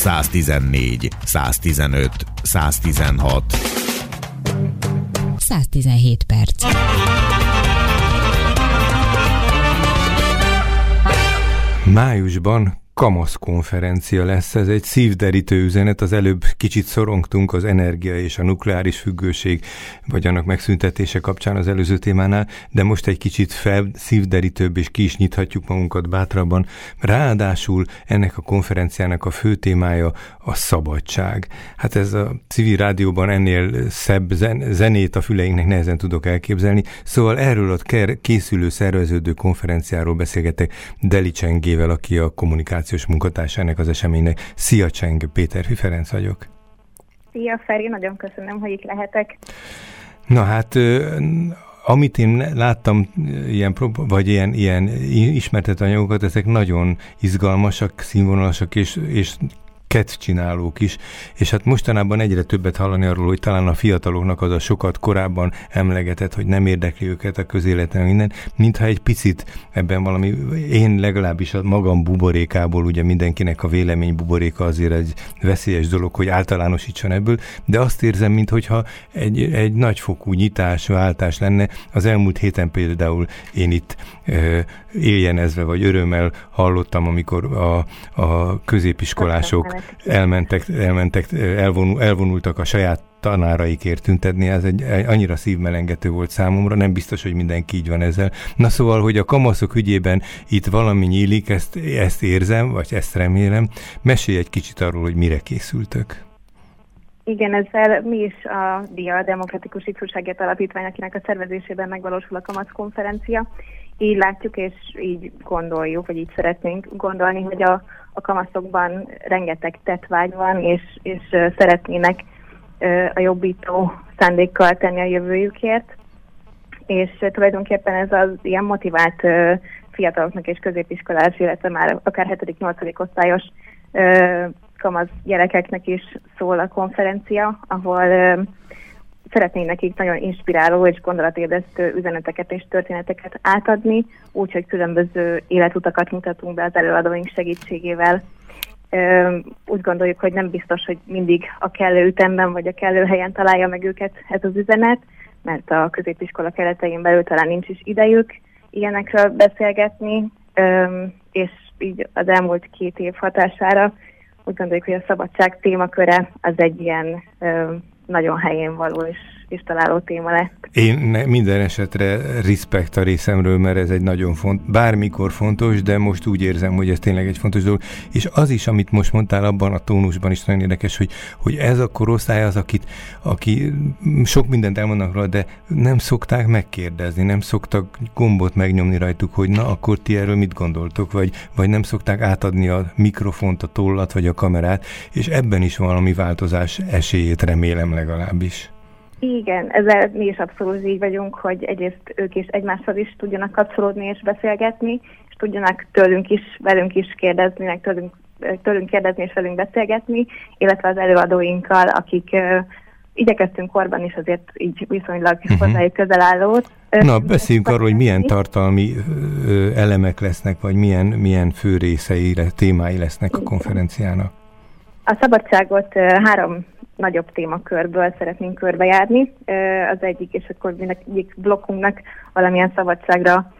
114, 115, 116. 117 perc. Májusban Kamasz konferencia lesz. Ez egy szívderítő üzenet. Az előbb kicsit szorongtunk az energia és a nukleáris függőség, vagy annak megszüntetése kapcsán az előző témánál, de most egy kicsit fel, szívderítőbb, és ki is nyithatjuk magunkat bátrabban. Ráadásul ennek a konferenciának a fő témája a szabadság. Hát ez a civil rádióban ennél szebb zen- zenét a füleinknek nehezen tudok elképzelni. Szóval erről a készülő szerveződő konferenciáról beszélgetek Deli Csengével, aki a kommunikáció kommunikációs munkatársának az eseménynek. Szia Cseng, Péter Ferenc vagyok. Szia Feri, nagyon köszönöm, hogy itt lehetek. Na hát, amit én láttam, ilyen, vagy ilyen, ilyen ismertető anyagokat, ezek nagyon izgalmasak, színvonalasak, és, és csinálók is, és hát mostanában egyre többet hallani arról, hogy talán a fiataloknak az a sokat korábban emlegetett, hogy nem érdekli őket a közéleten minden, mintha egy picit ebben valami, én legalábbis a magam buborékából, ugye mindenkinek a vélemény buboréka azért egy veszélyes dolog, hogy általánosítson ebből, de azt érzem, mintha egy, egy nagyfokú nyitás, váltás lenne. Az elmúlt héten például én itt e, éljenezve vagy örömmel hallottam, amikor a, a középiskolások elmentek, elmentek elvonul, elvonultak a saját tanáraikért tüntetni, ez egy, egy annyira szívmelengető volt számomra, nem biztos, hogy mindenki így van ezzel. Na szóval, hogy a kamaszok ügyében itt valami nyílik, ezt, ezt érzem, vagy ezt remélem. Mesélj egy kicsit arról, hogy mire készültök. Igen, ezzel mi is a DIA Demokratikus Ifjúságért Alapítvány, akinek a szervezésében megvalósul a Kamasz konferencia. Így látjuk, és így gondoljuk, vagy így szeretnénk gondolni, hogy a, a kamaszokban rengeteg tetvágy van, és, és szeretnének a jobbító szándékkal tenni a jövőjükért, és tulajdonképpen ez az ilyen motivált fiataloknak és középiskolás, illetve már akár 7.-8. osztályos kamasz gyerekeknek is szól a konferencia, ahol szeretnénk nekik nagyon inspiráló és gondolatérdeztő üzeneteket és történeteket átadni, úgyhogy különböző életutakat mutatunk be az előadóink segítségével. Úgy gondoljuk, hogy nem biztos, hogy mindig a kellő ütemben vagy a kellő helyen találja meg őket ez az üzenet, mert a középiskola keretein belül talán nincs is idejük ilyenekről beszélgetni, és így az elmúlt két év hatására úgy gondoljuk, hogy a szabadság témaköre az egy ilyen nagyon helyén való és is találó téma lett. Én minden esetre respekt a részemről, mert ez egy nagyon font, bármikor fontos, de most úgy érzem, hogy ez tényleg egy fontos dolog. És az is, amit most mondtál abban a tónusban is nagyon érdekes, hogy, hogy ez a korosztály az, akit, aki sok mindent elmondanak róla, de nem szokták megkérdezni, nem szoktak gombot megnyomni rajtuk, hogy na, akkor ti erről mit gondoltok, vagy, vagy nem szokták átadni a mikrofont, a tollat, vagy a kamerát, és ebben is valami változás esélyét remélem legalábbis. Igen, ezzel mi is abszolút így vagyunk, hogy egyrészt ők is egymással is tudjanak kapcsolódni és beszélgetni, és tudjanak tőlünk is, velünk is kérdezni, meg tőlünk, tőlünk kérdezni és velünk beszélgetni, illetve az előadóinkkal, akik uh, igyekeztünk korban is azért így viszonylag uh-huh. hozzájuk közel állót. Na, beszéljünk arról, hogy milyen tartalmi elemek lesznek, vagy milyen, milyen fő részei, témái lesznek a konferenciának. A szabadságot három nagyobb témakörből szeretnénk körbejárni. Az egyik, és akkor mindegyik blokkunknak valamilyen szabadságra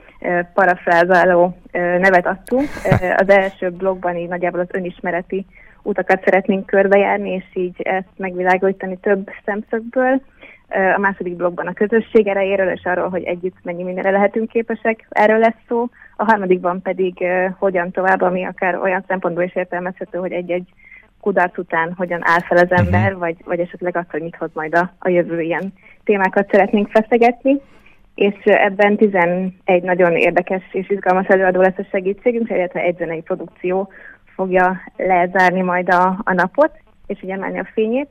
parafrázáló nevet adtunk. Az első blogban így nagyjából az önismereti utakat szeretnénk körbejárni, és így ezt megvilágítani több szemszögből. A második blogban a közösség erejéről, és arról, hogy együtt mennyi mindenre lehetünk képesek, erről lesz szó. A harmadikban pedig hogyan tovább, ami akár olyan szempontból is értelmezhető, hogy egy-egy kudarc után hogyan áll fel az ember, uh-huh. vagy, vagy esetleg azt, hogy mit hoz majd a, a jövő ilyen témákat szeretnénk feszegetni. És ebben 11 nagyon érdekes és izgalmas előadó lesz a segítségünk, illetve egy zenei produkció fogja lezárni majd a, a napot, és ugye emelni a fényét.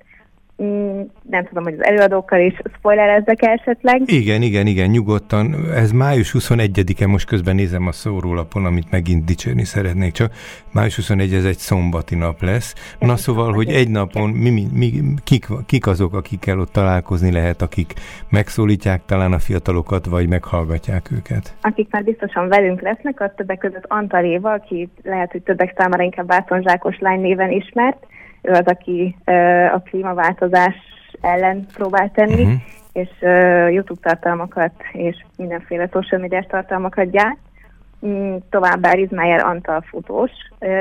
Mm, nem tudom, hogy az előadókkal is spoilerezzek esetleg. Igen, igen, igen, nyugodtan. Ez május 21-e, most közben nézem a szórólapon, amit megint dicsérni szeretnék, csak május 21 ez egy szombati nap lesz. Na szóval, hogy egy napon mi, mi, mi, kik, kik azok, akikkel ott találkozni lehet, akik megszólítják talán a fiatalokat, vagy meghallgatják őket? Akik már biztosan velünk lesznek, az többek között Antal Éva, aki lehet, hogy többek számára inkább Bátonzsákos lány néven ismert, ő az, aki a klímaváltozás ellen próbál tenni, uh-huh. és YouTube tartalmakat és mindenféle social media tartalmakat gyárt. Mm, továbbá Rizmájer Antal futós,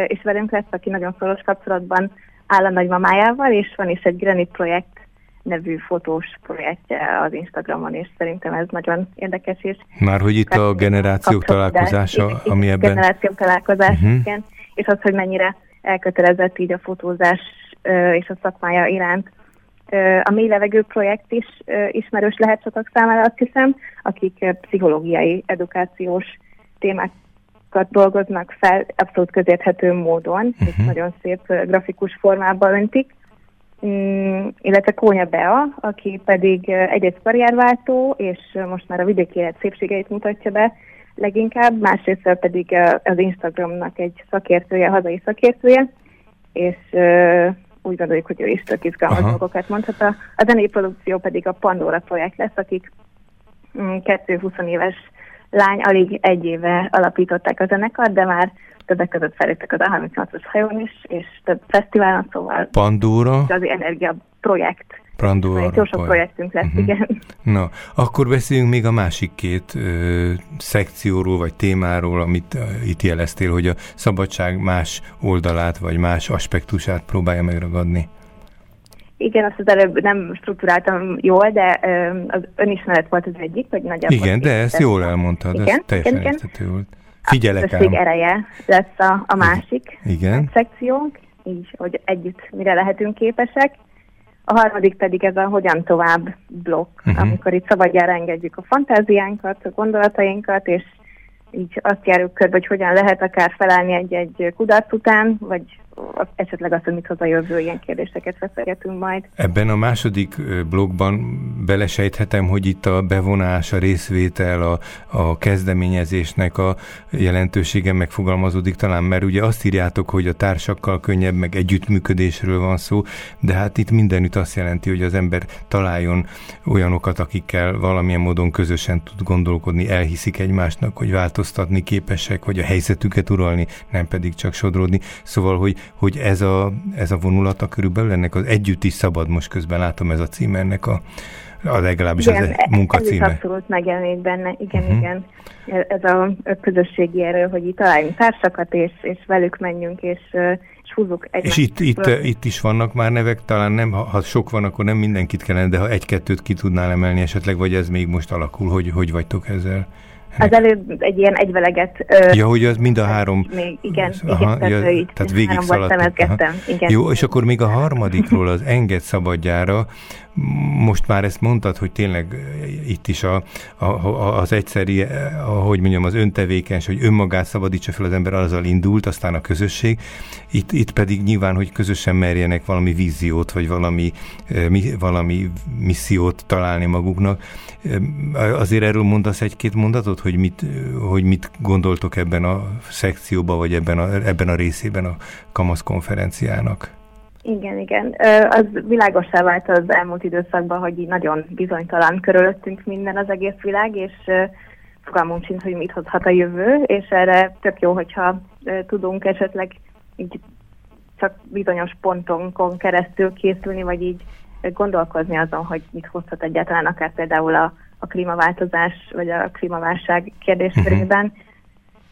és velünk lesz, aki nagyon szoros kapcsolatban áll a nagymamájával, és van is egy Granit projekt nevű fotós projektje az Instagramon, és szerintem ez nagyon érdekes. És Már hogy itt a generációk találkozása, ami ebben... Generációk találkozás, uh-huh. igen, és az, hogy mennyire elkötelezett így a fotózás és a szakmája iránt. A mély levegő projekt is ismerős lehet sokak számára, azt hiszem, akik pszichológiai, edukációs témákat dolgoznak fel abszolút közérthető módon, uh-huh. és mhm. nagyon szép grafikus formában öntik. Mm, illetve Kónya Bea, aki pedig egyrészt karrierváltó, és most már a vidéki élet szépségeit mutatja be, leginkább, másrészt pedig az Instagramnak egy szakértője, hazai szakértője, és úgy gondoljuk, hogy ő is tök izgalmas Aha. dolgokat mondhat. A, a zenei produkció pedig a Pandora projekt lesz, akik mm, kettő 20 éves lány alig egy éve alapították a zenekart, de már többek között feléptek az A38-as hajón is, és több fesztiválon, szóval Pandora. az energia projekt Pandora. Jó sok projektünk lesz, uh-huh. igen. Na, akkor beszéljünk még a másik két ö, szekcióról, vagy témáról, amit ö, itt jeleztél, hogy a szabadság más oldalát, vagy más aspektusát próbálja megragadni. Igen, azt az előbb nem struktúráltam jól, de ö, az önismeret volt az egyik, hogy nagyjából... Igen, de ezt jól elmondtad, igen, ez teljesen igen, értető volt. Figyelek ám. ereje lesz a, a másik igen. szekciónk, így, hogy együtt mire lehetünk képesek. A harmadik pedig ez a hogyan tovább blokk, uh-huh. amikor itt szabadjára engedjük a fantáziánkat, a gondolatainkat, és így azt járjuk körbe, hogy hogyan lehet akár felállni egy-egy kudarc után, vagy esetleg azt, hogy mit hoz ilyen kérdéseket feszegetünk majd. Ebben a második blogban belesejthetem, hogy itt a bevonás, a részvétel, a, a kezdeményezésnek a jelentősége megfogalmazódik talán, mert ugye azt írjátok, hogy a társakkal könnyebb, meg együttműködésről van szó, de hát itt mindenütt azt jelenti, hogy az ember találjon olyanokat, akikkel valamilyen módon közösen tud gondolkodni, elhiszik egymásnak, hogy változtatni képesek, vagy a helyzetüket uralni, nem pedig csak sodródni. Szóval, hogy hogy ez a, ez a vonulata körülbelül ennek az együtt is szabad, most közben látom ez a cím ennek a, a legalábbis igen, az munkacíme. Ez is abszolút megjelenik benne, igen, uh-huh. igen. Ez a közösségi erő, hogy itt találjunk társakat, és, és velük menjünk, és, és húzzuk egymást. És itt, itt, itt is vannak már nevek, talán nem, ha, ha sok van, akkor nem mindenkit kellene, de ha egy-kettőt ki tudnál emelni esetleg, vagy ez még most alakul, hogy hogy vagytok ezzel? Az előbb egy ilyen egyveleget... Ja, hogy az mind a három... Még, igen, aha, igen, ja, így, tehát végig Igen. Jó, és akkor még a harmadikról az enged szabadjára, most már ezt mondtad, hogy tényleg itt is a, a, az egyszeri, ahogy mondjam, az öntevékens, hogy önmagát szabadítsa fel az ember, azzal indult, aztán a közösség. Itt, itt pedig nyilván, hogy közösen merjenek valami víziót, vagy valami, valami missziót találni maguknak. Azért erről mondasz egy-két mondatot, hogy mit, hogy mit gondoltok ebben a szekcióban, vagy ebben a, ebben a részében a Kamasz konferenciának? Igen, igen. Az világosá vált az elmúlt időszakban, hogy így nagyon bizonytalan körülöttünk minden az egész világ, és fogalmunk sincs, hogy mit hozhat a jövő, és erre tök jó, hogyha tudunk esetleg így csak bizonyos pontonkon keresztül készülni, vagy így gondolkozni azon, hogy mit hozhat egyáltalán akár például a, a klímaváltozás, vagy a klímaválság kérdéskörében,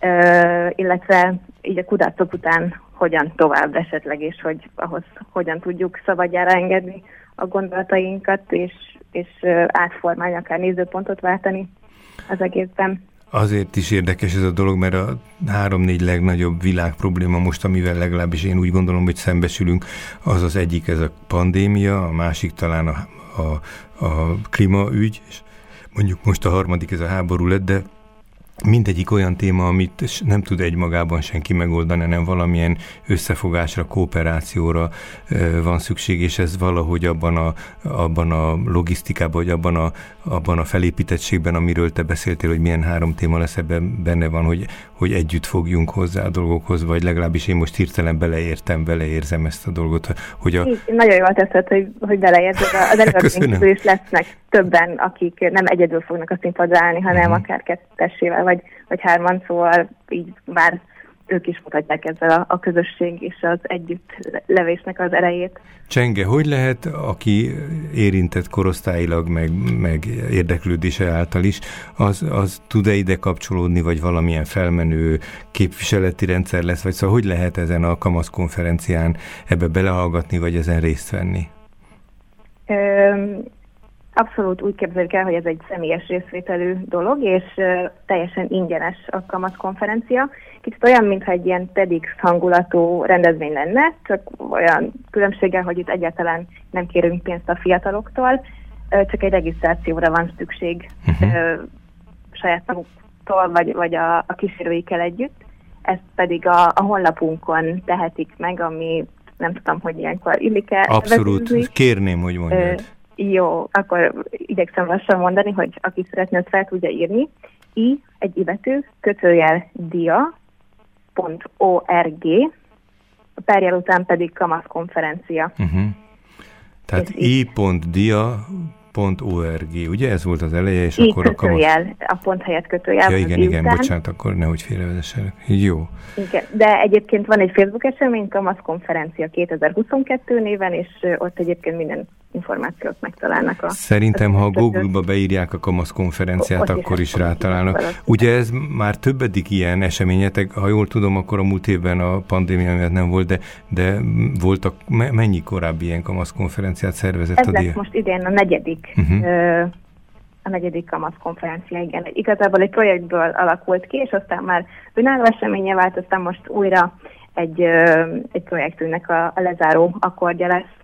uh-huh. illetve így a kudarcok után hogyan tovább esetleg, és hogy ahhoz hogyan tudjuk szabadjára engedni a gondolatainkat, és, és átformálni, akár nézőpontot váltani az egészben. Azért is érdekes ez a dolog, mert a három-négy legnagyobb világ probléma most, amivel legalábbis én úgy gondolom, hogy szembesülünk, az az egyik ez a pandémia, a másik talán a, a, a klímaügy, és mondjuk most a harmadik ez a háború lett, de mindegyik olyan téma, amit nem tud egymagában senki megoldani, hanem valamilyen összefogásra, kooperációra van szükség, és ez valahogy abban a, abban a logisztikában, vagy abban a, abban a felépítettségben, amiről te beszéltél, hogy milyen három téma lesz ebben benne van, hogy, hogy együtt fogjunk hozzá a dolgokhoz, vagy legalábbis én most hirtelen beleértem, beleérzem ezt a dolgot. Hogy a... Nagyon jól teszed, hogy, hogy beleérzed. Az előadóink is lesznek többen, akik nem egyedül fognak a színpadra állni, hanem uh-huh. akár kettessével, vagy, vagy hárman, szóval így már ők is mutatják ezzel a, a közösség és az együtt levésnek az erejét. Csenge, hogy lehet, aki érintett korosztályilag, meg, meg érdeklődése által is, az, az tud-e ide kapcsolódni, vagy valamilyen felmenő képviseleti rendszer lesz, vagy szóval hogy lehet ezen a Kamasz konferencián ebbe belehallgatni, vagy ezen részt venni? Abszolút úgy képzeljük el, hogy ez egy személyes részvételű dolog, és teljesen ingyenes a Kamasz konferencia. Kicsit olyan, mintha egy ilyen TEDx hangulatú rendezvény lenne, csak olyan különbséggel, hogy itt egyáltalán nem kérünk pénzt a fiataloktól, csak egy regisztrációra van szükség uh-huh. saját maguktól, vagy, vagy a, a kísérőikkel együtt. Ezt pedig a, a honlapunkon tehetik meg, ami nem tudom, hogy ilyenkor illik-e. Abszolút, vezetni. kérném, hogy mondjad. Jó, akkor igyekszem lassan mondani, hogy aki szeretne, azt fel tudja írni. I, egy ibetű, kötőjel dia.org, a perjel után pedig kamasz konferencia. Uh-huh. Tehát i.dia .org, ugye ez volt az eleje, és Így akkor kötőjel, a kamasz... a pont helyett kötőjel. Ja, igen, igen, után. bocsánat, akkor nehogy félrevezessenek. Jó. Igen, de egyébként van egy Facebook esemény, Kamasz konferencia 2022 néven, és ott egyébként minden információt megtalálnak. A, Szerintem, ha a Google-ba beírják a Kamasz konferenciát, akkor is rátalálnak. Ugye ez már többedik ilyen eseményetek, ha jól tudom, akkor a múlt évben a pandémia miatt nem volt, de, de voltak, mennyi korábbi ilyen Kamasz konferenciát szervezett ez a lesz most idén a negyedik uh-huh. a negyedik Kamasz konferencia, igen. Igazából egy projektből alakult ki, és aztán már önálló eseménye vált, aztán most újra egy, egy projektünknek a, a lezáró akkordja lesz.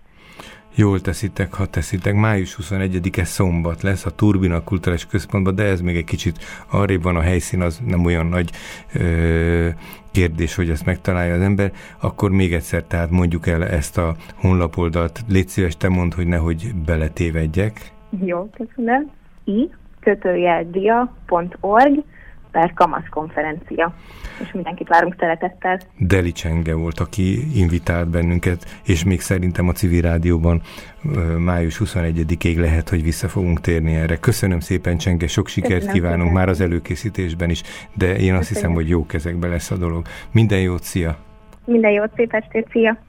Jól teszitek, ha teszitek. Május 21-e szombat lesz a Turbina Kulturális Központban, de ez még egy kicsit arrébb van a helyszín, az nem olyan nagy ö, kérdés, hogy ezt megtalálja az ember. Akkor még egyszer, tehát mondjuk el ezt a honlapoldalt. Légy szíves, te mondd, hogy nehogy beletévedjek. Jó, köszönöm. i kötőjeldia.org per Kamasz konferencia és mindenkit várunk szeretettel. Deli Csenge volt, aki invitált bennünket, és még szerintem a civil rádióban május 21-ig lehet, hogy vissza fogunk térni erre. Köszönöm szépen, Csenge, sok sikert Köszönöm kívánunk szépen. már az előkészítésben is, de én azt Köszönöm. hiszem, hogy jó kezekben lesz a dolog. Minden jót, szia! Minden jót, szép estét, szia!